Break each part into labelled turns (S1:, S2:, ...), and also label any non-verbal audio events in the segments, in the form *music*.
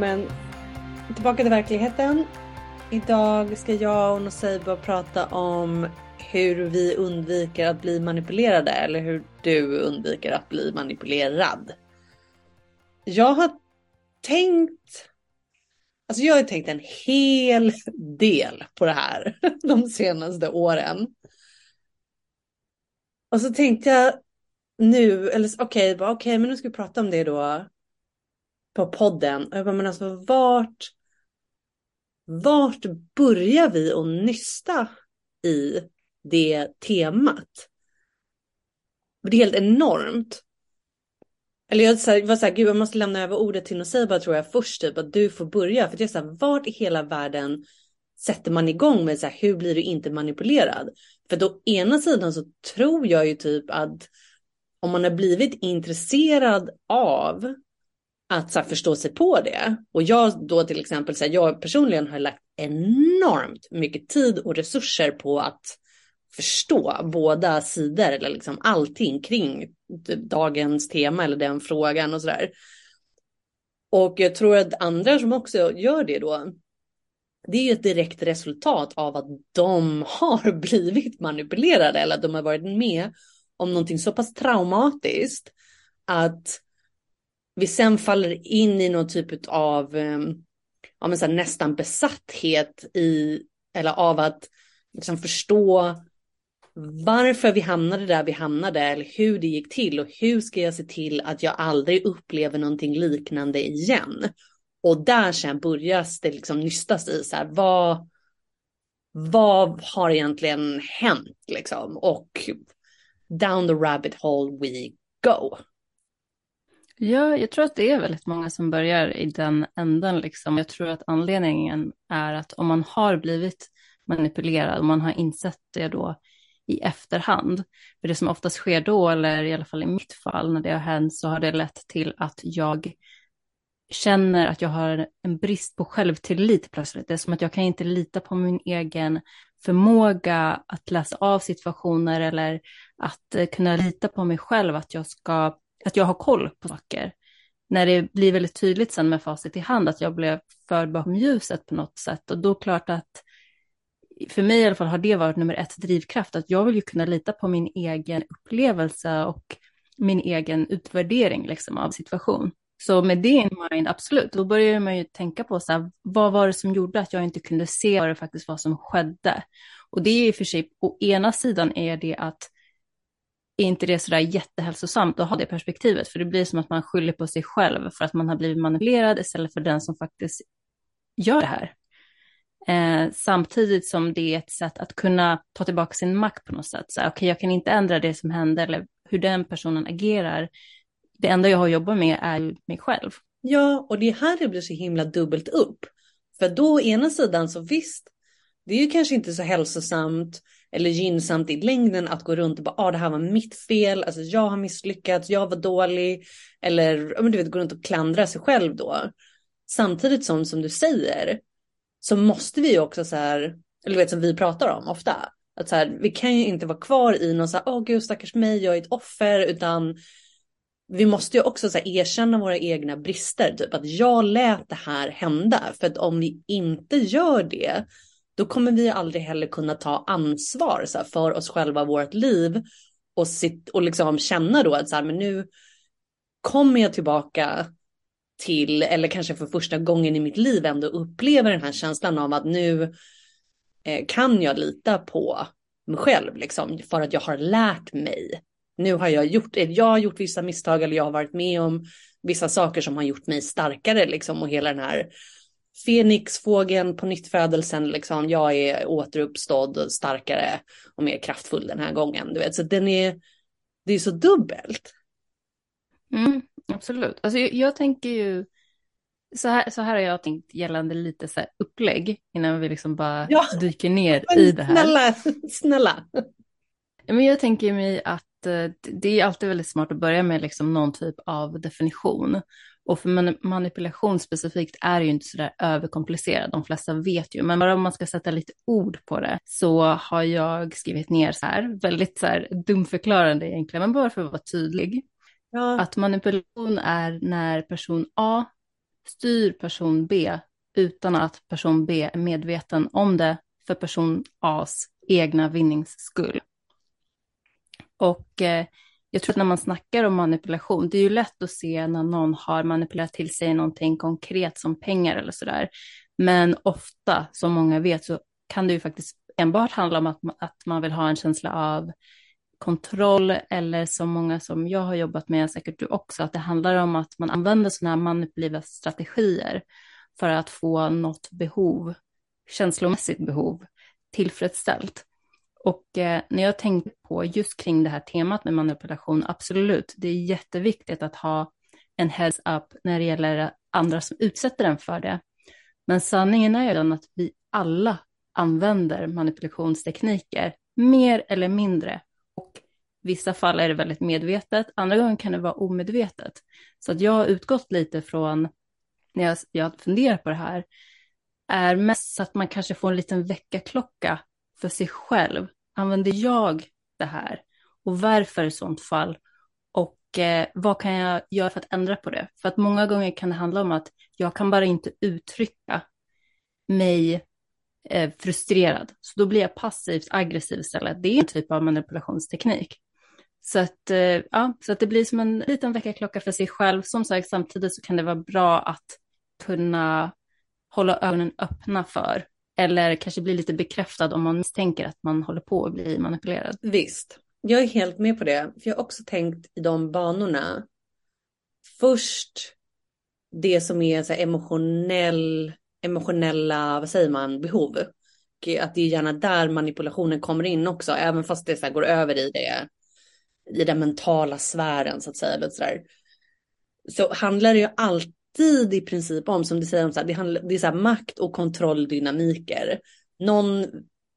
S1: Välkommen tillbaka till verkligheten. Idag ska jag och Noseiba prata om hur vi undviker att bli manipulerade eller hur du undviker att bli manipulerad. Jag har tänkt Alltså jag har tänkt en hel del på det här *laughs* de senaste åren. Och så tänkte jag nu, eller okej, okay, okay, men nu ska vi prata om det då på podden. Och jag bara, men alltså vart, vart börjar vi att nysta i det temat? Det är helt enormt. Eller jag var så här, gud jag måste lämna över ordet till Noseiba tror jag först, typ att du får börja. För det är så här, vart i hela världen sätter man igång med så här, hur blir du inte manipulerad? För då ena sidan så tror jag ju typ att om man har blivit intresserad av att så här, förstå sig på det. Och jag då till exempel, så här, jag personligen har lagt enormt mycket tid och resurser på att förstå båda sidor eller liksom allting kring dagens tema eller den frågan och sådär. Och jag tror att andra som också gör det då, det är ju ett direkt resultat av att de *laughs* har blivit manipulerade eller att de har varit med om någonting så pass traumatiskt att vi sen faller in i någon typ av ehm, ja, men så här, nästan besatthet i, eller av att liksom förstå varför vi hamnade där vi hamnade eller hur det gick till och hur ska jag se till att jag aldrig upplever någonting liknande igen. Och där sen börjar det liksom nystas i så här, vad, vad har egentligen hänt liksom? Och down the rabbit hole we go.
S2: Ja, jag tror att det är väldigt många som börjar i den änden. Liksom. Jag tror att anledningen är att om man har blivit manipulerad, och man har insett det då i efterhand, för det som oftast sker då, eller i alla fall i mitt fall när det har hänt, så har det lett till att jag känner att jag har en brist på självtillit plötsligt. Det är som att jag kan inte lita på min egen förmåga att läsa av situationer eller att eh, kunna lita på mig själv, att jag ska att jag har koll på saker. När det blir väldigt tydligt sen med facit i hand att jag blev förd bakom ljuset på något sätt. Och då klart att för mig i alla fall har det varit nummer ett drivkraft, att jag vill ju kunna lita på min egen upplevelse och min egen utvärdering liksom, av situation. Så med det in mind, absolut, då börjar man ju tänka på så här, vad var det som gjorde att jag inte kunde se vad det faktiskt var som skedde? Och det är i och för sig, å ena sidan är det att är inte det sådär jättehälsosamt att ha det perspektivet, för det blir som att man skyller på sig själv för att man har blivit manipulerad istället för den som faktiskt gör det här. Eh, samtidigt som det är ett sätt att kunna ta tillbaka sin makt på något sätt. Okej, okay, jag kan inte ändra det som händer eller hur den personen agerar. Det enda jag har att jobba med är mig själv.
S1: Ja, och det är här det blir så himla dubbelt upp. För då å ena sidan så visst, det är ju kanske inte så hälsosamt eller gynnsamt i längden att gå runt och bara, ah, det här var mitt fel, alltså jag har misslyckats, jag var dålig, eller men du vet, gå runt och klandra sig själv då. Samtidigt som, som du säger, så måste vi ju också så här, eller du vet som vi pratar om ofta, att så här, vi kan ju inte vara kvar i någon så här, åh oh, gud stackars mig, jag är ett offer, utan vi måste ju också så här, erkänna våra egna brister, typ att jag lät det här hända, för att om vi inte gör det då kommer vi aldrig heller kunna ta ansvar så här, för oss själva, vårt liv och, sitt, och liksom känna då att så här, men nu kommer jag tillbaka till, eller kanske för första gången i mitt liv ändå upplever den här känslan av att nu eh, kan jag lita på mig själv liksom för att jag har lärt mig. Nu har jag gjort, eh, jag har gjort vissa misstag eller jag har varit med om vissa saker som har gjort mig starkare liksom och hela den här Fenixfågeln på nyttfödelsen, liksom, jag är återuppstådd, starkare och mer kraftfull den här gången. Du vet, så den är, det är så dubbelt.
S2: Mm, absolut. Alltså, jag, jag, tänker ju, så här, så här har jag tänkt gällande lite så här upplägg innan vi liksom bara ja. dyker ner Men, *laughs* i det här.
S1: Snälla, snälla.
S2: Men jag tänker mig att eh, det är alltid väldigt smart att börja med liksom någon typ av definition. Och för manipulation specifikt är ju inte sådär överkomplicerad, de flesta vet ju, men bara om man ska sätta lite ord på det så har jag skrivit ner så här, väldigt så här dumförklarande egentligen, men bara för att vara tydlig. Ja. Att manipulation är när person A styr person B utan att person B är medveten om det för person A's egna vinnings skull. Och eh, jag tror att när man snackar om manipulation, det är ju lätt att se när någon har manipulerat till sig någonting konkret som pengar eller sådär. Men ofta, som många vet, så kan det ju faktiskt enbart handla om att, att man vill ha en känsla av kontroll eller som många som jag har jobbat med, säkert du också, att det handlar om att man använder sådana här manipulativa strategier för att få något behov, känslomässigt behov, tillfredsställt. Och eh, när jag tänkte på just kring det här temat med manipulation, absolut, det är jätteviktigt att ha en heads up när det gäller andra som utsätter en för det. Men sanningen är ju den att vi alla använder manipulationstekniker, mer eller mindre. Och vissa fall är det väldigt medvetet, andra gånger kan det vara omedvetet. Så att jag har utgått lite från, när jag, jag funderar på det här, är mest så att man kanske får en liten väckarklocka för sig själv. Använder jag det här? Och varför i sånt fall? Och eh, vad kan jag göra för att ändra på det? För att många gånger kan det handla om att jag kan bara inte uttrycka mig eh, frustrerad. Så då blir jag passivt aggressiv istället. Det är en typ av manipulationsteknik. Så att, eh, ja, så att det blir som en liten väckarklocka för sig själv. Som sagt, samtidigt så kan det vara bra att kunna hålla ögonen öppna för eller kanske bli lite bekräftad om man misstänker att man håller på att bli manipulerad.
S1: Visst, jag är helt med på det. För jag har också tänkt i de banorna. Först det som är så emotionell, emotionella, vad säger man, behov. Och Att det är gärna där manipulationen kommer in också, även fast det så går över i det, i den mentala sfären så att säga. Så, där. så handlar det ju alltid alltid i princip om, som du säger, om så här, det, handlar, det är så här, makt och kontrolldynamiker. Någon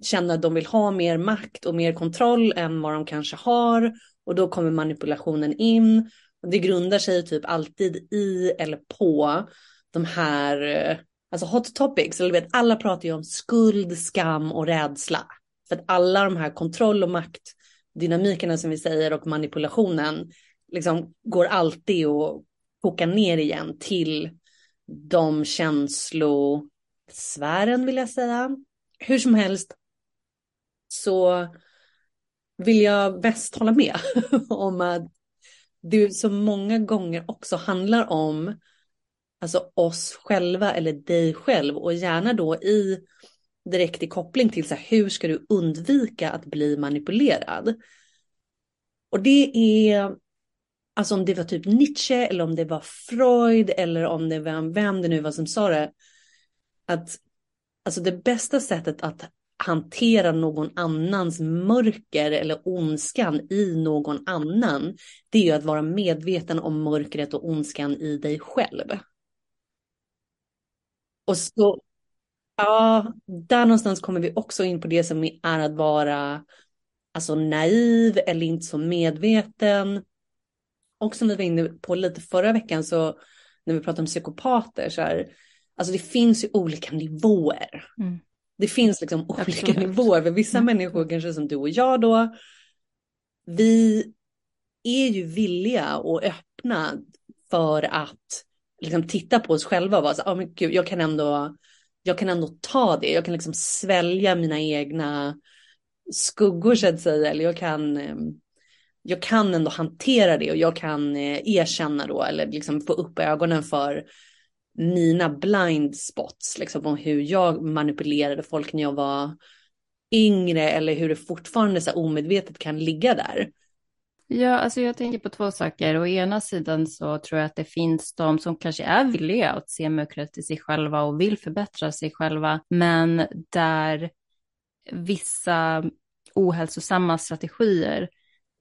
S1: känner att de vill ha mer makt och mer kontroll än vad de kanske har och då kommer manipulationen in. Det grundar sig typ alltid i eller på de här, eh, alltså hot topics, eller vet, alla pratar ju om skuld, skam och rädsla. För att alla de här kontroll och maktdynamikerna som vi säger och manipulationen liksom går alltid att koka ner igen till de känslosfären vill jag säga. Hur som helst så vill jag bäst hålla med *laughs* om att det så många gånger också handlar om alltså oss själva eller dig själv och gärna då i direkt i koppling till så här, hur ska du undvika att bli manipulerad? Och det är Alltså om det var typ Nietzsche eller om det var Freud eller om det var vem det nu var som sa det. Att alltså det bästa sättet att hantera någon annans mörker eller ondskan i någon annan. Det är ju att vara medveten om mörkret och ondskan i dig själv. Och så, ja, där någonstans kommer vi också in på det som är att vara alltså naiv eller inte så medveten och som vi var inne på lite förra veckan så när vi pratade om psykopater så här, alltså det finns ju olika nivåer. Mm. Det finns liksom olika Absolut. nivåer för vissa mm. människor kanske som du och jag då. Vi är ju villiga och öppna för att liksom titta på oss själva och vara så oh, men gud, jag kan ändå, jag kan ändå ta det, jag kan liksom svälja mina egna skuggor så att säga, eller jag kan ehm, jag kan ändå hantera det och jag kan eh, erkänna då eller liksom få upp ögonen för mina blind spots, liksom om hur jag manipulerade folk när jag var yngre eller hur det fortfarande så omedvetet kan ligga där.
S2: Ja, alltså jag tänker på två saker. Å ena sidan så tror jag att det finns de som kanske är villiga att se mörkret i sig själva och vill förbättra sig själva, men där vissa ohälsosamma strategier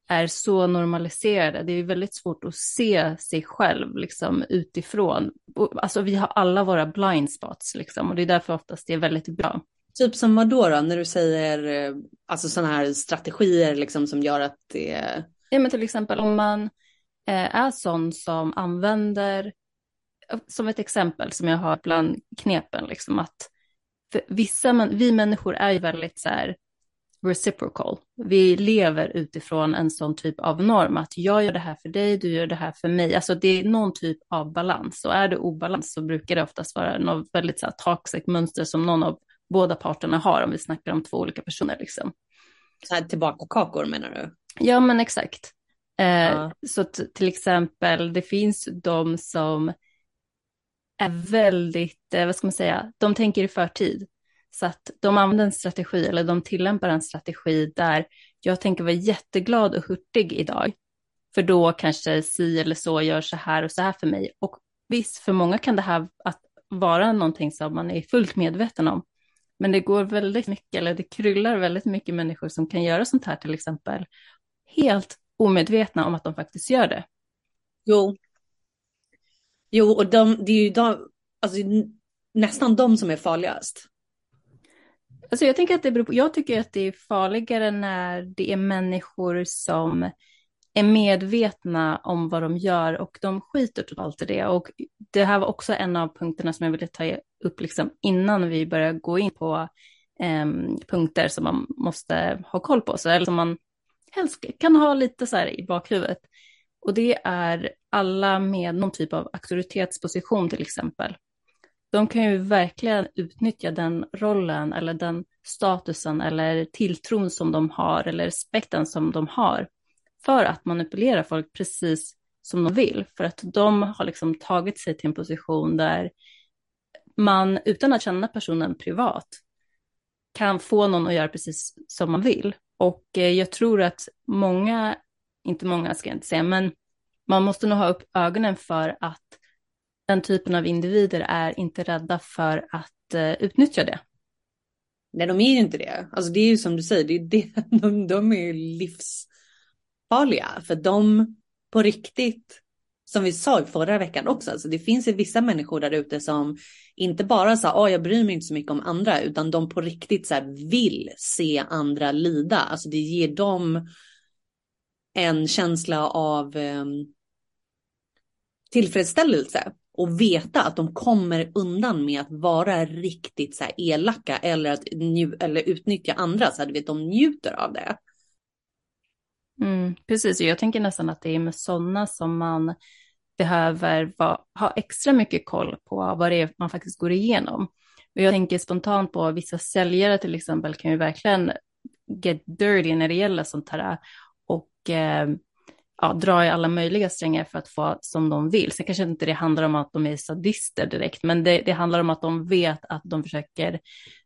S2: är så normaliserade. Det är väldigt svårt att se sig själv liksom, utifrån. Alltså vi har alla våra blind spots liksom, och det är därför oftast det är väldigt bra.
S1: Typ som vad då, då när du säger eh, alltså sådana här strategier liksom som gör att det...
S2: Ja men till exempel om man eh, är sån som använder, som ett exempel som jag har bland knepen, liksom att vissa, vi människor är ju väldigt så här reciprocal. Vi lever utifrån en sån typ av norm, att jag gör det här för dig, du gör det här för mig. Alltså det är någon typ av balans och är det obalans så brukar det oftast vara något väldigt så här, toxic mönster som någon av båda parterna har om vi snackar om två olika personer. Liksom.
S1: Så här tillbaka kakor menar du?
S2: Ja, men exakt. Eh, ja. Så till exempel, det finns de som är väldigt, eh, vad ska man säga, de tänker i förtid. Så att de använder en strategi, eller de tillämpar en strategi där jag tänker vara jätteglad och hurtig idag. För då kanske si eller så gör så här och så här för mig. Och visst, för många kan det här att vara någonting som man är fullt medveten om. Men det går väldigt mycket, eller det kryllar väldigt mycket människor som kan göra sånt här till exempel. Helt omedvetna om att de faktiskt gör det.
S1: Jo. Jo, och de, det är ju de, alltså, nästan de som är farligast.
S2: Alltså jag, tänker att det beror på, jag tycker att det är farligare när det är människor som är medvetna om vad de gör och de skiter totalt i det. Och det här var också en av punkterna som jag ville ta upp liksom innan vi börjar gå in på eh, punkter som man måste ha koll på, så, eller som man helst kan ha lite så här i bakhuvudet. Och det är alla med någon typ av auktoritetsposition till exempel. De kan ju verkligen utnyttja den rollen eller den statusen eller tilltron som de har eller respekten som de har för att manipulera folk precis som de vill. För att de har liksom tagit sig till en position där man utan att känna personen privat kan få någon att göra precis som man vill. Och eh, jag tror att många, inte många ska jag inte säga, men man måste nog ha upp ögonen för att den typen av individer är inte rädda för att uh, utnyttja det.
S1: Nej, de är ju inte det. Alltså det är ju som du säger, det är det, *laughs* de, de är livsfarliga. För de på riktigt, som vi sa i förra veckan också, alltså det finns ju vissa människor där ute som inte bara sa, oh, jag bryr mig inte så mycket om andra, utan de på riktigt så vill se andra lida. Alltså det ger dem en känsla av eh, tillfredsställelse och veta att de kommer undan med att vara riktigt så här elaka eller att eller utnyttja andra så att de njuter av det.
S2: Mm, precis, jag tänker nästan att det är med sådana som man behöver va, ha extra mycket koll på vad det är man faktiskt går igenom. Och jag tänker spontant på vissa säljare till exempel kan ju verkligen get dirty när det gäller sånt här och eh, ja, dra i alla möjliga strängar för att få som de vill. Sen kanske inte det handlar om att de är sadister direkt, men det, det handlar om att de vet att de försöker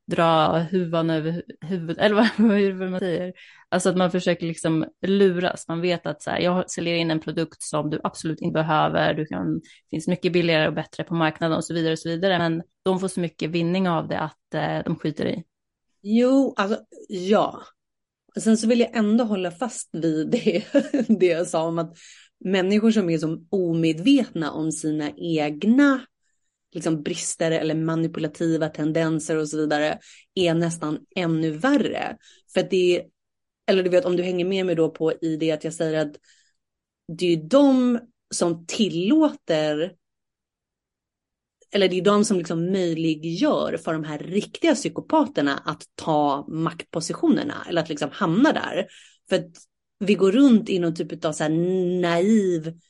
S2: dra huvan över huvudet, eller *laughs* vad, vad man säger. Alltså att man försöker liksom luras. Man vet att så här, jag säljer in en produkt som du absolut inte behöver, du kan, det finns mycket billigare och bättre på marknaden och så vidare och så vidare. Men de får så mycket vinning av det att eh, de skiter i.
S1: Jo, alltså ja, Sen så vill jag ändå hålla fast vid det, *laughs* det jag sa om att människor som är som omedvetna om sina egna liksom brister eller manipulativa tendenser och så vidare är nästan ännu värre. För att det är, eller du vet om du hänger med mig då på i det att jag säger att det är de som tillåter eller det är de som liksom möjliggör för de här riktiga psykopaterna att ta maktpositionerna eller att liksom hamna där. För att vi går runt i någon typ av så här naiv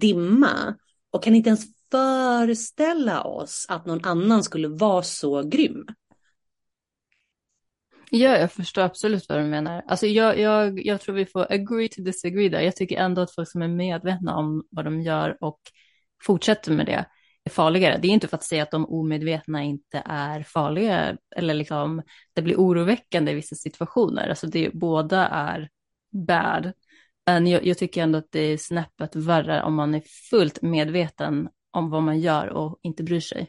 S1: dimma och kan inte ens föreställa oss att någon annan skulle vara så grym.
S2: Ja, jag förstår absolut vad du menar. Alltså jag, jag, jag tror vi får agree to disagree där. Jag tycker ändå att folk som är medvetna om vad de gör och fortsätter med det farligare. Det är inte för att säga att de omedvetna inte är farliga eller liksom det blir oroväckande i vissa situationer. Alltså det, båda är bad. Men jag, jag tycker ändå att det är snäppet värre om man är fullt medveten om vad man gör och inte bryr sig.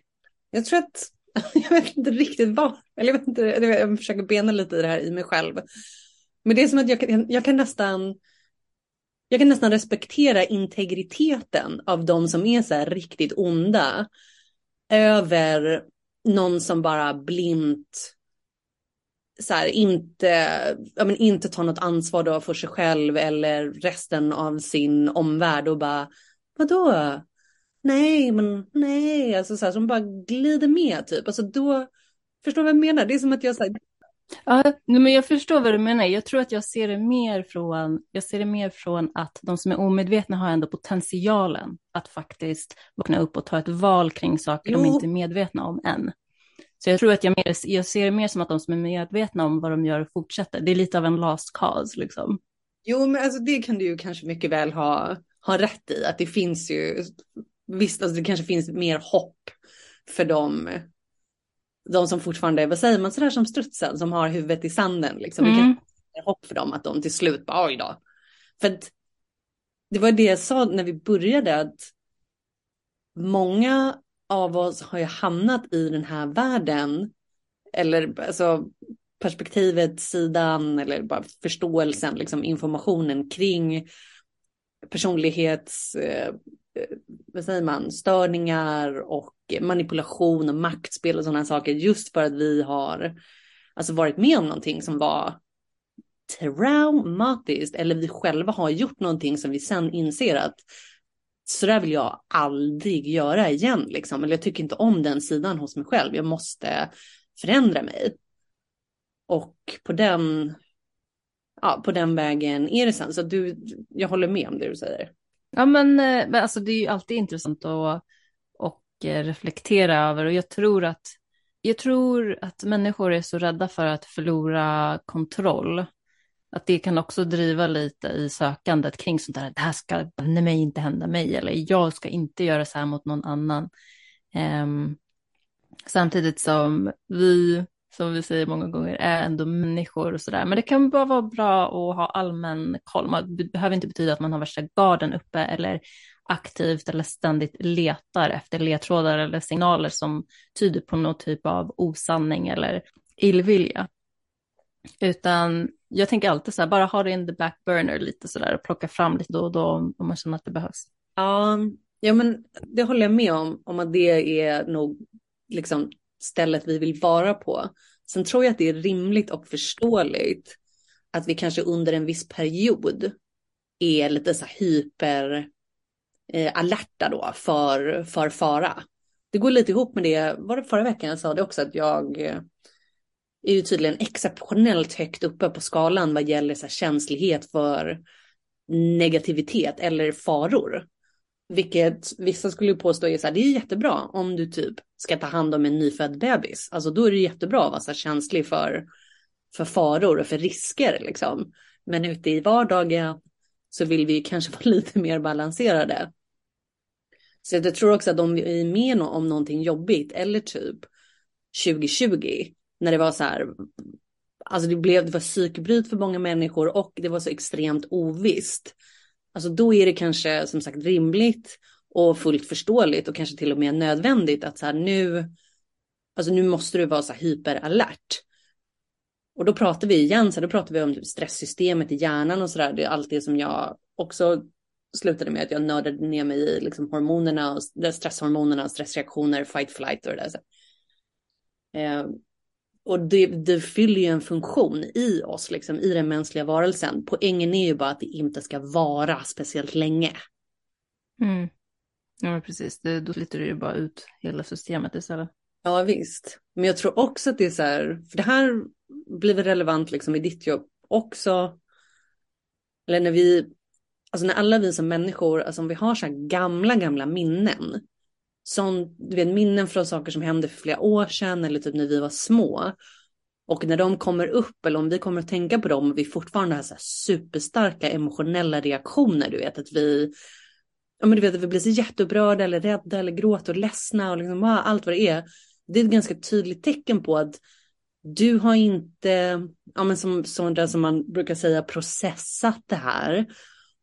S1: Jag tror att, *laughs* jag vet inte riktigt vad, eller jag vet inte, jag försöker bena lite i det här i mig själv. Men det är som att jag jag kan nästan, jag kan nästan respektera integriteten av de som är så här riktigt onda över någon som bara blint så här, inte, ja, men inte tar något ansvar då för sig själv eller resten av sin omvärld och bara vadå? Nej, men nej, alltså så här, som bara glider med typ. Alltså då, förstår du vad jag menar? Det är som att jag så här,
S2: Ja, men jag förstår vad du menar. Jag tror att jag ser det mer från, jag ser det mer från att de som är omedvetna har ändå potentialen att faktiskt vakna upp och ta ett val kring saker jo. de inte är medvetna om än. Så jag tror att jag, mer, jag ser det mer som att de som är medvetna om vad de gör fortsätter. Det är lite av en last cause liksom.
S1: Jo, men alltså det kan du ju kanske mycket väl ha, ha rätt i. Att det finns ju, visst, alltså det kanske finns mer hopp för dem de som fortfarande, vad säger man, sådär som strutsen som har huvudet i sanden. Liksom. Mm. Kan hopp för dem att de till slut bara, oj då. För det var det jag sa när vi började, att många av oss har ju hamnat i den här världen, eller alltså perspektivet, sidan eller bara förståelsen, liksom informationen kring personlighets, eh Eh, vad säger man, störningar och manipulation och maktspel och sådana saker just för att vi har alltså varit med om någonting som var traumatiskt eller vi själva har gjort någonting som vi sen inser att så där vill jag aldrig göra igen liksom. Eller jag tycker inte om den sidan hos mig själv. Jag måste förändra mig. Och på den, ja, på den vägen är det sen. Så du, jag håller med om det du säger.
S2: Ja men, eh, men alltså det är ju alltid intressant att eh, reflektera över och jag tror att jag tror att människor är så rädda för att förlora kontroll. Att det kan också driva lite i sökandet kring sånt där. Det här ska nej mig inte hända mig eller jag ska inte göra så här mot någon annan. Um, samtidigt som vi, som vi säger många gånger, är ändå människor och sådär. Men det kan bara vara bra att ha allmän koll. Man behöver inte betyda att man har värsta garden uppe eller aktivt eller ständigt letar efter ledtrådar eller signaler som tyder på någon typ av osanning eller illvilja. Utan jag tänker alltid så här, bara ha det in the back burner lite sådär, och plocka fram lite då och då om man känner att det behövs.
S1: Ja, ja men det håller jag med om, om att det är nog liksom stället vi vill vara på. Sen tror jag att det är rimligt och förståeligt att vi kanske under en viss period är lite så här hyper eh, alerta då för, för fara. Det går lite ihop med det, var det förra veckan jag sa det också, att jag eh, är ju tydligen exceptionellt högt uppe på skalan vad gäller så här, känslighet för negativitet eller faror. Vilket vissa skulle påstå är så här, det är jättebra om du typ ska ta hand om en nyfödd bebis. Alltså då är det jättebra att vara så känslig för, för faror och för risker liksom. Men ute i vardagen så vill vi kanske *laughs* vara lite mer balanserade. Så jag tror också att om vi är med om någonting jobbigt eller typ 2020 när det var så här, alltså det blev, det var psykbryt för många människor och det var så extremt ovisst. Alltså då är det kanske som sagt rimligt och fullt förståeligt och kanske till och med nödvändigt att så här nu, alltså nu måste du vara så här hyperalert. Och då pratar vi igen, så här då pratar vi om stresssystemet i hjärnan och så där, Det är allt det som jag också slutade med att jag nördade ner mig i liksom hormonerna och stresshormonerna och stressreaktioner, fight flight och det där. Så. Eh, och det, det fyller ju en funktion i oss, liksom, i den mänskliga varelsen. Poängen är ju bara att det inte ska vara speciellt länge.
S2: Mm. Ja, precis. Det, då sliter det ju bara ut hela systemet istället.
S1: Ja, visst. Men jag tror också att det är så här, för det här blir väl relevant liksom i ditt jobb också. Eller när vi, alltså när alla vi som människor, alltså om vi har så här gamla, gamla minnen. Som, du vet, minnen från saker som hände för flera år sedan eller typ när vi var små. Och när de kommer upp eller om vi kommer att tänka på dem och vi fortfarande har så här superstarka emotionella reaktioner, du vet att vi ja, men du vet, att vi blir så jätteupprörda eller rädda eller gråter och ledsna och liksom, ah, allt vad det är det är ett ganska tydligt tecken på att du har inte, ja men som, som det som man brukar säga, processat det här.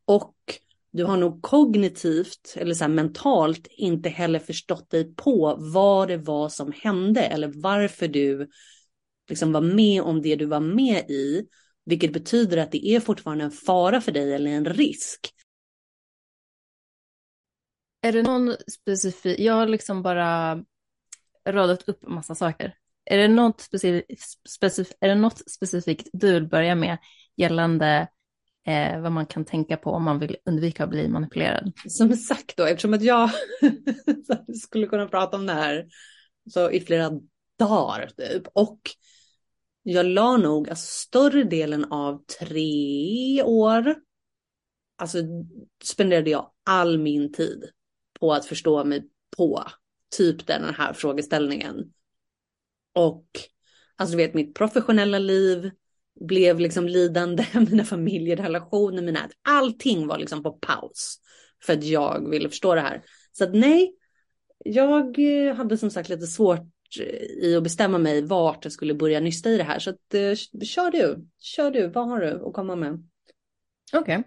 S1: Och du har nog kognitivt eller så mentalt inte heller förstått dig på vad det var som hände eller varför du liksom var med om det du var med i. Vilket betyder att det är fortfarande en fara för dig eller en risk.
S2: Är det någon specifik, jag har liksom bara radat upp en massa saker. Är det något, specif specif är det något specifikt du vill börja med gällande eh, vad man kan tänka på om man vill undvika att bli manipulerad?
S1: Som sagt då, eftersom att jag *laughs* skulle kunna prata om det här så i flera dagar typ. Och jag la nog alltså, större delen av tre år, alltså spenderade jag all min tid på att förstå mig på typ den här frågeställningen. Och alltså du vet mitt professionella liv blev liksom lidande, *laughs* mina familjerelationer, mina, allting var liksom på paus. För att jag ville förstå det här. Så att nej, jag eh, hade som sagt lite svårt eh, i att bestämma mig vart jag skulle börja nysta i det här. Så att, eh, kör du, kör du, vad har du att komma med?
S2: Okej. Okay.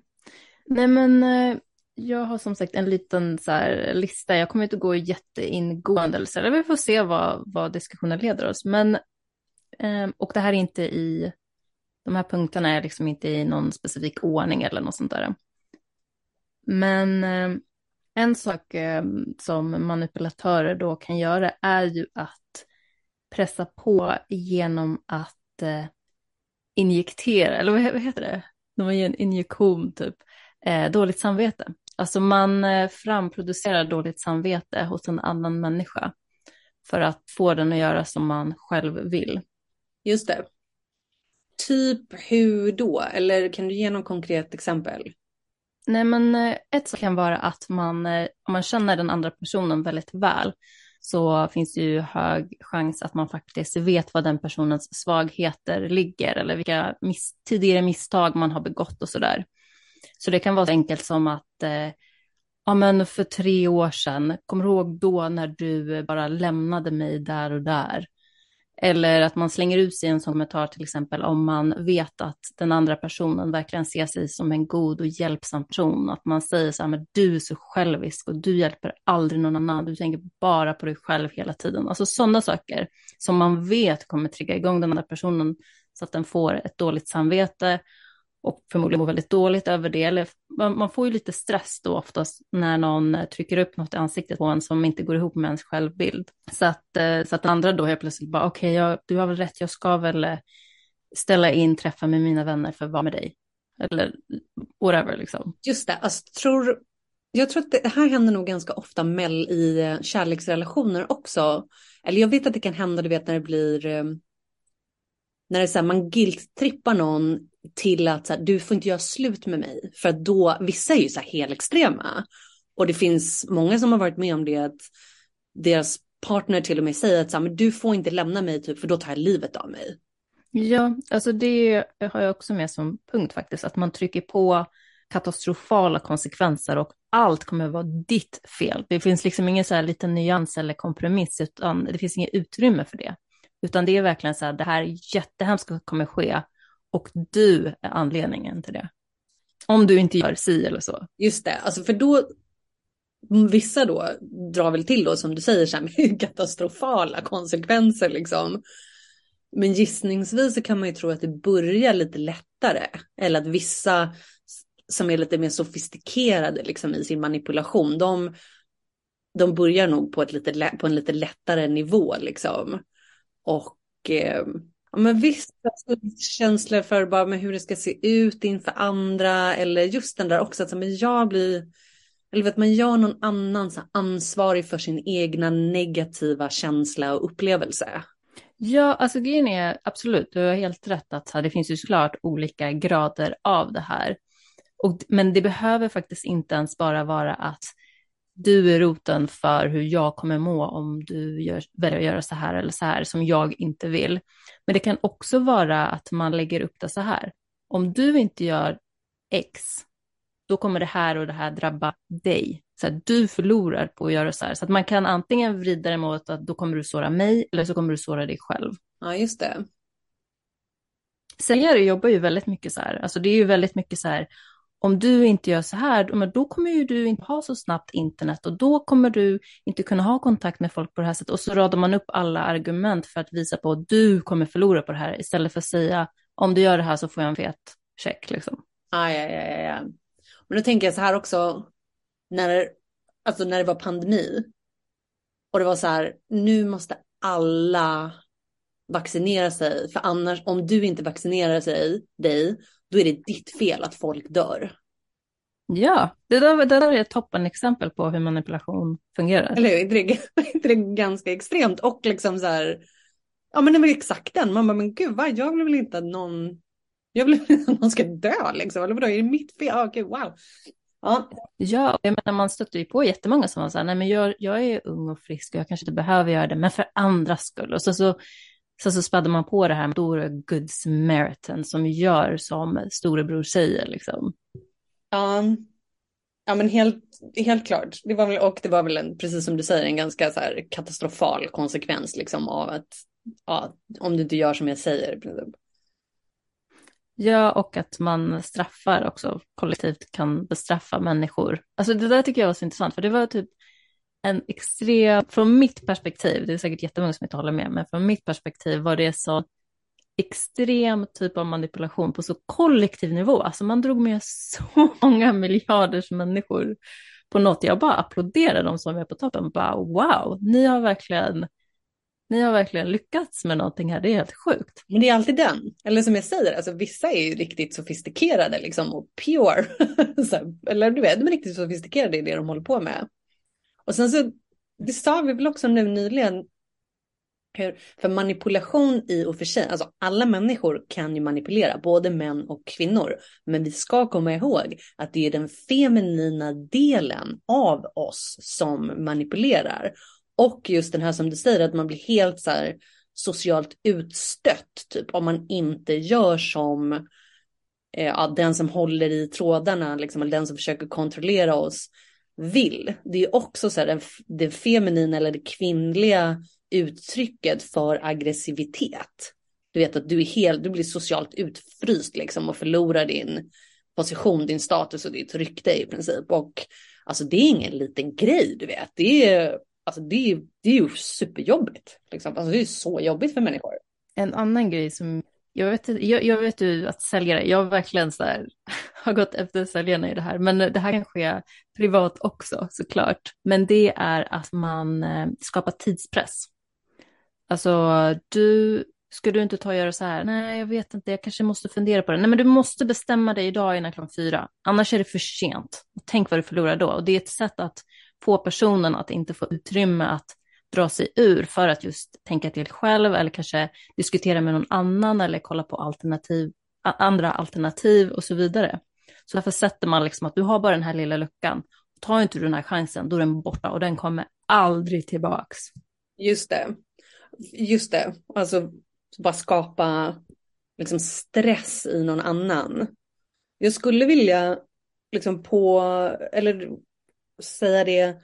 S2: Nej men eh, jag har som sagt en liten så här, lista. Jag kommer inte gå jätteingående, eller vi får se vad, vad diskussionen leder oss. Men, eh, och det här är inte i, de här punkterna är liksom inte i någon specifik ordning eller något sånt där. Men eh, en sak eh, som manipulatörer då kan göra är ju att pressa på genom att eh, injektera, eller vad heter det? De ger en injektion typ, dåligt samvete. Alltså man framproducerar dåligt samvete hos en annan människa för att få den att göra som man själv vill.
S1: Just det. Typ hur då? Eller kan du ge något konkret exempel?
S2: Nej men eh, ett så kan vara att man, eh, om man känner den andra personen väldigt väl så finns det ju hög chans att man faktiskt vet vad den personens svagheter ligger eller vilka miss tidigare misstag man har begått och sådär. Så det kan vara så enkelt som att eh, ja, men för tre år sedan, kommer du ihåg då när du bara lämnade mig där och där? Eller att man slänger ut sig en sån kommentar till exempel om man vet att den andra personen verkligen ser sig som en god och hjälpsam person. Att man säger så här, men du är så självisk och du hjälper aldrig någon annan. Du tänker bara på dig själv hela tiden. Alltså sådana saker som man vet kommer trigga igång den andra personen så att den får ett dåligt samvete och förmodligen mår väldigt dåligt över det. Eller man får ju lite stress då oftast när någon eh, trycker upp något i ansiktet på en som inte går ihop med ens självbild. Så att, eh, så att andra då helt plötsligt bara, okej, okay, du har väl rätt, jag ska väl eh, ställa in träffa med mina vänner för att vara med dig. Eller whatever liksom.
S1: Just det, alltså, tror, jag tror att det här händer nog ganska ofta Mell i kärleksrelationer också. Eller jag vet att det kan hända, du vet när det blir när det är så här, man guilt-trippar någon till att så här, du får inte göra slut med mig. För att då, vissa är ju så här helextrema. Och det finns många som har varit med om det att deras partner till och med säger att så här, men du får inte lämna mig typ för då tar jag livet av mig.
S2: Ja, alltså det har jag också med som punkt faktiskt, att man trycker på katastrofala konsekvenser och allt kommer att vara ditt fel. Det finns liksom ingen så här liten nyans eller kompromiss, utan det finns inget utrymme för det. Utan det är verkligen så här, det här jättehemskt kommer ske och du är anledningen till det. Om du inte gör si eller så.
S1: Just det, alltså för då, vissa då drar väl till då som du säger så här *laughs* med katastrofala konsekvenser liksom. Men gissningsvis så kan man ju tro att det börjar lite lättare. Eller att vissa som är lite mer sofistikerade liksom i sin manipulation, de, de börjar nog på, ett lite, på en lite lättare nivå liksom. Och eh, ja, men vissa alltså, känslor för bara med hur det ska se ut inför andra eller just den där också att men jag blir eller att man gör någon annan så ansvarig för sin egna negativa känsla och upplevelse.
S2: Ja, alltså grejen är absolut, du har helt rätt att det finns ju såklart olika grader av det här. Och, men det behöver faktiskt inte ens bara vara att du är roten för hur jag kommer må om du gör, att göra så här eller så här som jag inte vill. Men det kan också vara att man lägger upp det så här. Om du inte gör X, då kommer det här och det här drabba dig. Så att du förlorar på att göra så här. Så att man kan antingen vrida det mot att då kommer du såra mig eller så kommer du såra dig själv.
S1: Ja, just det.
S2: Säljare jobbar ju väldigt mycket så här. Alltså det är ju väldigt mycket så här om du inte gör så här, då kommer ju du inte ha så snabbt internet och då kommer du inte kunna ha kontakt med folk på det här sättet. Och så radar man upp alla argument för att visa på att du kommer förlora på det här istället för att säga om du gör det här så får jag en fet check. Liksom.
S1: Ah, ja, ja, ja, ja. Men då tänker jag så här också, när, alltså när det var pandemi och det var så här, nu måste alla vaccinera sig, för annars om du inte vaccinerar sig, dig, då är det ditt fel att folk dör.
S2: Ja, det där, det där är ett toppenexempel på hur manipulation fungerar.
S1: Eller hur? Det *laughs* är, det är ganska extremt och liksom så här, ja men det var exakt den, man bara men gud, va? jag vill väl inte att någon, jag vill *laughs* inte att någon ska dö liksom, eller vadå, är det mitt fel? Ja, okej, wow.
S2: Ja. ja, jag menar man stöter ju på jättemånga som var så här, nej men jag, jag är ung och frisk och jag kanske inte behöver göra det, men för andras skull. Och så, så så, så spädde man på det här med stora good samaritan som gör som storebror säger liksom.
S1: Ja, ja men helt, helt klart. Det var väl, och det var väl en, precis som du säger, en ganska så här katastrofal konsekvens liksom av att ja, om du inte gör som jag säger.
S2: Ja, och att man straffar också kollektivt kan bestraffa människor. Alltså det där tycker jag var så intressant, för det var typ en extrem, från mitt perspektiv, det är säkert jättemånga som inte håller med, men från mitt perspektiv var det så extrem typ av manipulation på så kollektiv nivå. Alltså man drog med så *laughs* många miljarders människor på något. Jag bara applåderade de som är på toppen. Bara wow, ni har verkligen ni har verkligen lyckats med någonting här, det är helt sjukt.
S1: Men det är alltid den, eller som jag säger, alltså vissa är ju riktigt sofistikerade liksom och pure. *laughs* eller du vet, de är riktigt sofistikerade i det de håller på med. Och sen så, det sa vi väl också nu nyligen, hur, för manipulation i och för sig, alltså alla människor kan ju manipulera, både män och kvinnor. Men vi ska komma ihåg att det är den feminina delen av oss som manipulerar. Och just den här som du säger, att man blir helt så här socialt utstött, typ om man inte gör som eh, den som håller i trådarna, liksom, eller den som försöker kontrollera oss vill. Det är också så här den, det feminina eller det kvinnliga uttrycket för aggressivitet. Du vet att du är helt, du blir socialt utfryst liksom och förlorar din position, din status och ditt rykte i princip. Och alltså det är ingen liten grej, du vet. Det är, alltså, det är, det är ju superjobbigt. Liksom. Alltså, det är så jobbigt för människor.
S2: En annan grej som jag vet, jag, jag vet ju att säljare, jag verkligen så här, *laughs* har gått efter säljarna i det här, men det här kan ske privat också såklart. Men det är att man eh, skapar tidspress. Alltså, du, ska du inte ta och göra så här? Nej, jag vet inte, jag kanske måste fundera på det. Nej, men du måste bestämma dig idag innan klockan fyra, annars är det för sent. Tänk vad du förlorar då. Och det är ett sätt att få personen att inte få utrymme att dra sig ur för att just tänka till själv eller kanske diskutera med någon annan eller kolla på alternativ, andra alternativ och så vidare. Så därför sätter man liksom att du har bara den här lilla luckan. Tar inte du den här chansen, då är den borta och den kommer aldrig tillbaks.
S1: Just det. Just det. Alltså bara skapa liksom stress i någon annan. Jag skulle vilja liksom på, eller säga det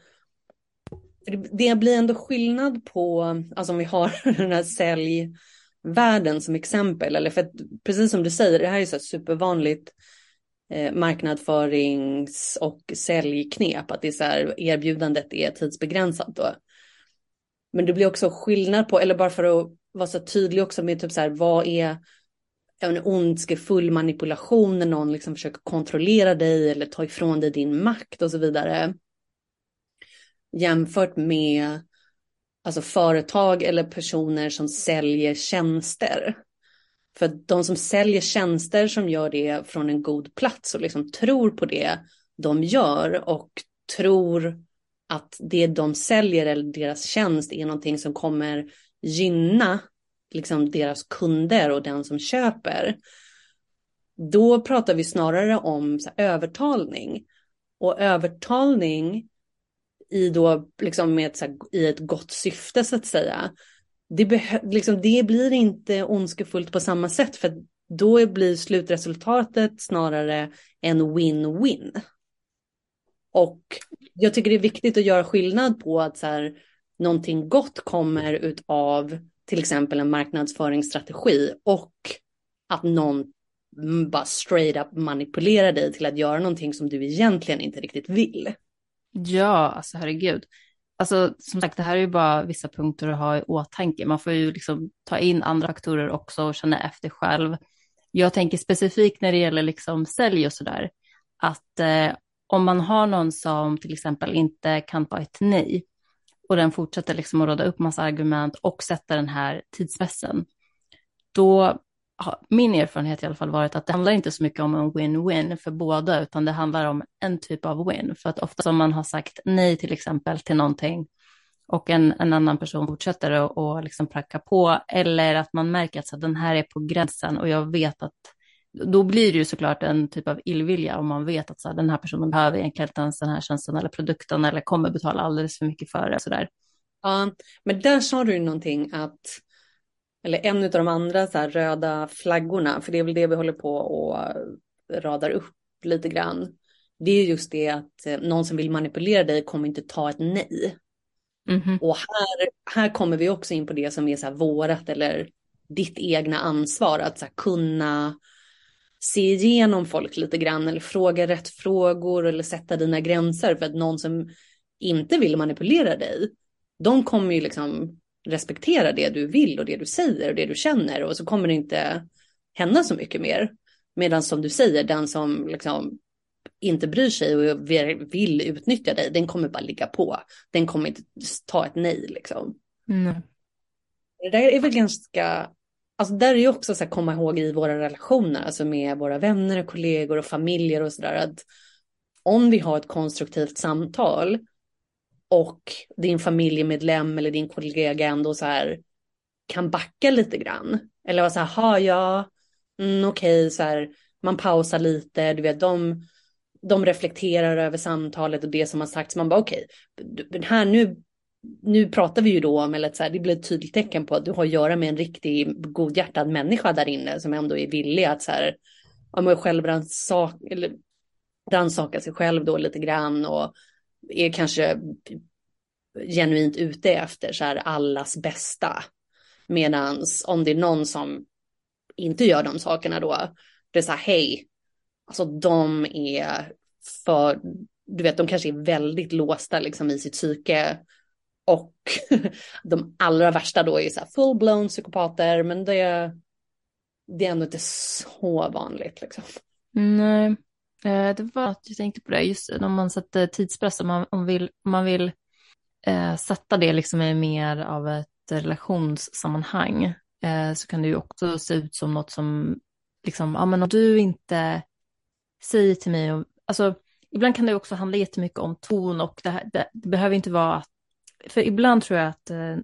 S1: det blir ändå skillnad på, alltså om vi har *laughs* den här säljvärlden som exempel, eller för att precis som du säger, det här är så supervanligt eh, marknadsförings och säljknep, att det är så här, erbjudandet är tidsbegränsat då. Men det blir också skillnad på, eller bara för att vara så tydlig också med typ så här, vad är en ondskefull manipulation när någon liksom försöker kontrollera dig eller ta ifrån dig din makt och så vidare jämfört med alltså företag eller personer som säljer tjänster. För de som säljer tjänster som gör det från en god plats och liksom tror på det de gör och tror att det de säljer eller deras tjänst är någonting som kommer gynna liksom deras kunder och den som köper. Då pratar vi snarare om så här, övertalning. Och övertalning i då liksom med ett, så här, i ett gott syfte så att säga. Det, liksom, det blir inte ondskefullt på samma sätt för då blir slutresultatet snarare en win-win. Och jag tycker det är viktigt att göra skillnad på att så här, någonting gott kommer utav till exempel en marknadsföringsstrategi och att någon bara straight up manipulerar dig till att göra någonting som du egentligen inte riktigt vill.
S2: Ja, alltså herregud. Alltså som sagt, det här är ju bara vissa punkter att ha i åtanke. Man får ju liksom ta in andra faktorer också och känna efter själv. Jag tänker specifikt när det gäller liksom sälj och sådär, att eh, om man har någon som till exempel inte kan ta ett nej och den fortsätter liksom att råda upp massa argument och sätta den här tidspressen, då min erfarenhet i alla fall varit att det handlar inte så mycket om en win-win för båda, utan det handlar om en typ av win. För att ofta som man har sagt nej till exempel till någonting och en, en annan person fortsätter och, och liksom pracka på, eller att man märker att så, den här är på gränsen och jag vet att då blir det ju såklart en typ av illvilja om man vet att så här, den här personen behöver egentligen inte ens den här tjänsten eller produkten eller kommer betala alldeles för mycket för det. Så där.
S1: Ja, men där sa du någonting att, eller en av de andra så röda flaggorna, för det är väl det vi håller på och radar upp lite grann. Det är just det att eh, någon som vill manipulera dig kommer inte ta ett nej. Mm -hmm. Och här, här kommer vi också in på det som är så här vårat eller ditt egna ansvar att så kunna se igenom folk lite grann eller fråga rätt frågor eller sätta dina gränser för att någon som inte vill manipulera dig, de kommer ju liksom respektera det du vill och det du säger och det du känner och så kommer det inte hända så mycket mer. Medan som du säger, den som liksom inte bryr sig och vill utnyttja dig, den kommer bara ligga på. Den kommer inte ta ett nej liksom. Mm. Det där är väl ganska Alltså där är ju också så att komma ihåg i våra relationer, alltså med våra vänner och kollegor och familjer och sådär, att om vi har ett konstruktivt samtal och din familjemedlem eller din kollega ändå så här kan backa lite grann. Eller vara så här, ha ja, mm, okej, okay, så här, man pausar lite, du vet, de, de reflekterar över samtalet och det som har sagts. Man bara okej, okay, här nu nu pratar vi ju då om, eller så här, det blir ett tydligt tecken på att du har att göra med en riktig godhjärtad människa där inne som ändå är villig att så här, ja, själv rannsaka, eller rannsaka sig själv då lite grann och är kanske genuint ute efter så här allas bästa. Medans om det är någon som inte gör de sakerna då, det är så här, hej, alltså de är för, du vet, de kanske är väldigt låsta liksom i sitt psyke och *laughs* de allra värsta då är så här full-blown psykopater, men det, det är ändå inte så vanligt liksom.
S2: Nej, Eh, det var att jag tänkte på det, just om man sätter tidspress, om man, om vill, om man vill eh, sätta det liksom i mer av ett relationssammanhang, eh, så kan det ju också se ut som något som, liksom, ja men om du inte säger till mig, om, alltså ibland kan det också handla jättemycket om ton och det, här, det, det behöver inte vara att för ibland tror jag att eh,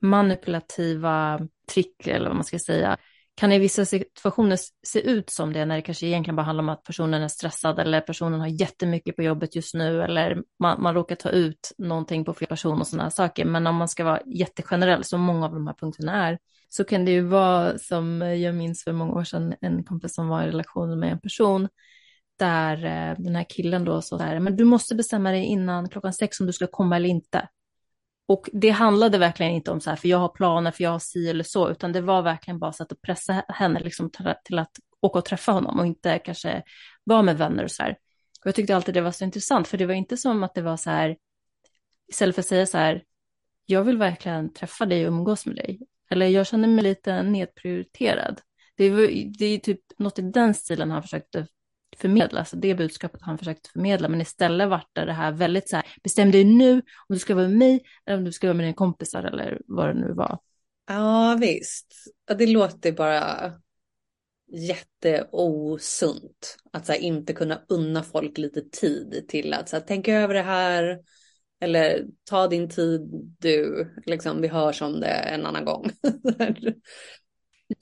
S2: manipulativa trick, eller vad man ska säga, kan i vissa situationer se ut som det när det kanske egentligen bara handlar om att personen är stressad eller personen har jättemycket på jobbet just nu eller man, man råkar ta ut någonting på fel person och sådana saker. Men om man ska vara jättegenerell, som många av de här punkterna är, så kan det ju vara som jag minns för många år sedan, en kompis som var i relation med en person där eh, den här killen då sa så här, men du måste bestämma dig innan klockan sex om du ska komma eller inte. Och det handlade verkligen inte om så här, för jag har planer, för jag har si eller så, utan det var verkligen bara så att pressa henne liksom till att åka och träffa honom och inte kanske vara med vänner och så här. Och jag tyckte alltid det var så intressant, för det var inte som att det var så här, istället för att säga så här, jag vill verkligen träffa dig och umgås med dig, eller jag känner mig lite nedprioriterad. Det, var, det är typ något i den stilen han försökte förmedla, alltså det budskapet han försökte förmedla, men istället vart det här väldigt så här, bestäm dig nu om du ska vara med mig eller om du ska vara med dina kompisar eller vad det nu var.
S1: Ja visst, det låter bara jätteosunt att så här, inte kunna unna folk lite tid till att så här, tänka över det här eller ta din tid du, liksom vi hörs om det en annan gång. *laughs*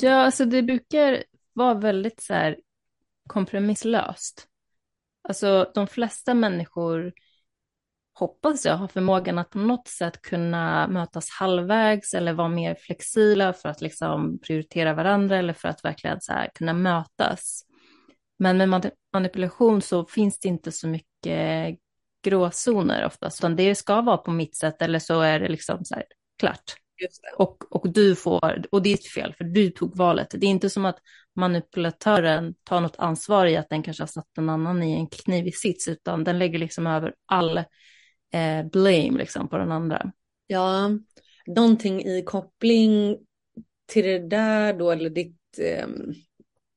S2: ja, alltså det brukar vara väldigt så här kompromisslöst. Alltså de flesta människor hoppas jag har förmågan att på något sätt kunna mötas halvvägs eller vara mer flexibla för att liksom prioritera varandra eller för att verkligen så här kunna mötas. Men med manipulation så finns det inte så mycket gråzoner oftast, utan det ska vara på mitt sätt eller så är det liksom så här klart. Och, och du får, och ditt fel, för du tog valet. Det är inte som att manipulatören tar något ansvar i att den kanske har satt en annan i en knivig sits, utan den lägger liksom över all eh, blame liksom på den andra.
S1: Ja, någonting i koppling till det där då, eller ditt, eh,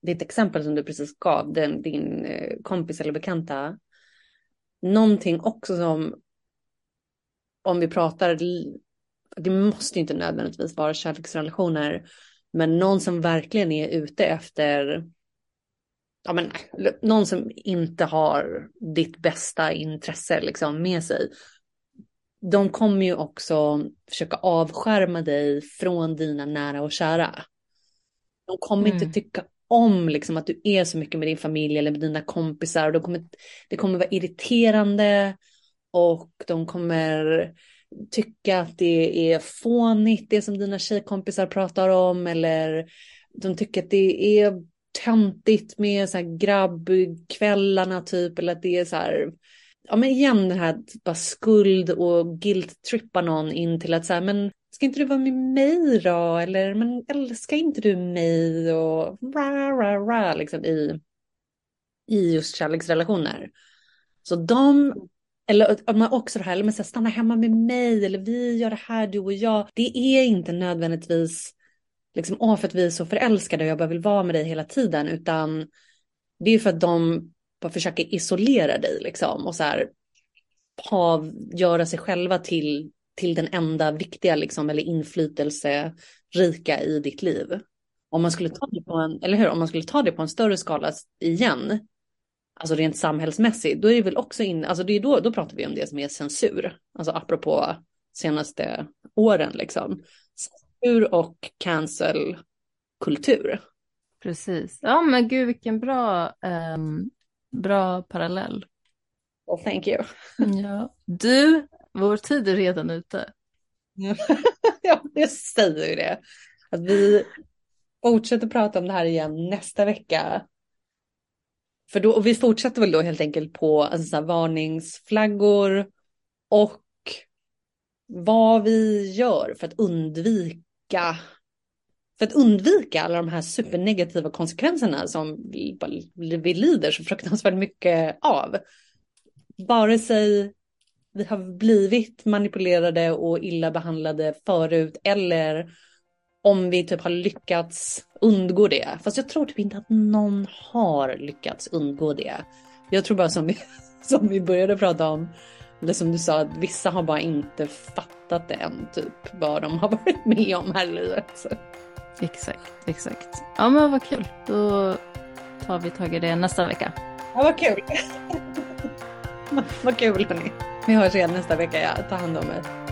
S1: ditt exempel som du precis gav, den, din eh, kompis eller bekanta. Någonting också som, om vi pratar, det måste inte nödvändigtvis vara kärleksrelationer, men någon som verkligen är ute efter ja, men, någon som inte har ditt bästa intresse liksom, med sig. De kommer ju också försöka avskärma dig från dina nära och kära. De kommer mm. inte tycka om liksom, att du är så mycket med din familj eller med dina kompisar. Och de kommer, det kommer vara irriterande och de kommer tycka att det är fånigt det som dina tjejkompisar pratar om eller de tycker att det är töntigt med så här grabbkvällarna typ eller att det är så här ja men igen den här bara skuld och guilt-trippa någon in till att så här, men ska inte du vara med mig då? Eller men älskar inte du mig? Och ra, ra, ra, liksom i, i just kärleksrelationer. Så de eller att man också det här, eller men så här, stanna hemma med mig eller vi gör det här du och jag. Det är inte nödvändigtvis liksom, åh för att vi är så förälskade och jag bara vill vara med dig hela tiden, utan det är för att de bara försöker isolera dig liksom och så här ha, göra sig själva till, till den enda viktiga liksom eller inflytelserika i ditt liv. Om man skulle ta det på en, eller hur, om man skulle ta det på en större skala igen, alltså rent samhällsmässigt, då är det väl också in, alltså det är då, då pratar vi om det som är censur, alltså apropå senaste åren liksom. Censur och cancelkultur.
S2: Precis. Ja men gud vilken bra, um, bra parallell.
S1: Well, thank you. *laughs*
S2: Ja. Du, vår tid är redan ute. *laughs*
S1: ja, jag säger ju det. Att vi fortsätter prata om det här igen nästa vecka. För då, och vi fortsätter väl då helt enkelt på alltså, här, varningsflaggor och vad vi gör för att undvika för att undvika alla de här supernegativa konsekvenserna som vi, vi lider så fruktansvärt mycket av. Vare sig vi har blivit manipulerade och illa behandlade förut eller om vi typ har lyckats undgå det. Fast jag tror typ inte att någon har lyckats undgå det. Jag tror bara som vi, *laughs* som vi började prata om, eller som du sa, att vissa har bara inte fattat det än, typ vad de har *laughs* varit med om här i livet.
S2: Exakt, exakt. Ja men vad kul. Då tar vi tag i det nästa vecka.
S1: Ja vad kul. *laughs* vad kul hörni. Vi hörs igen nästa vecka, ja. Ta hand om er.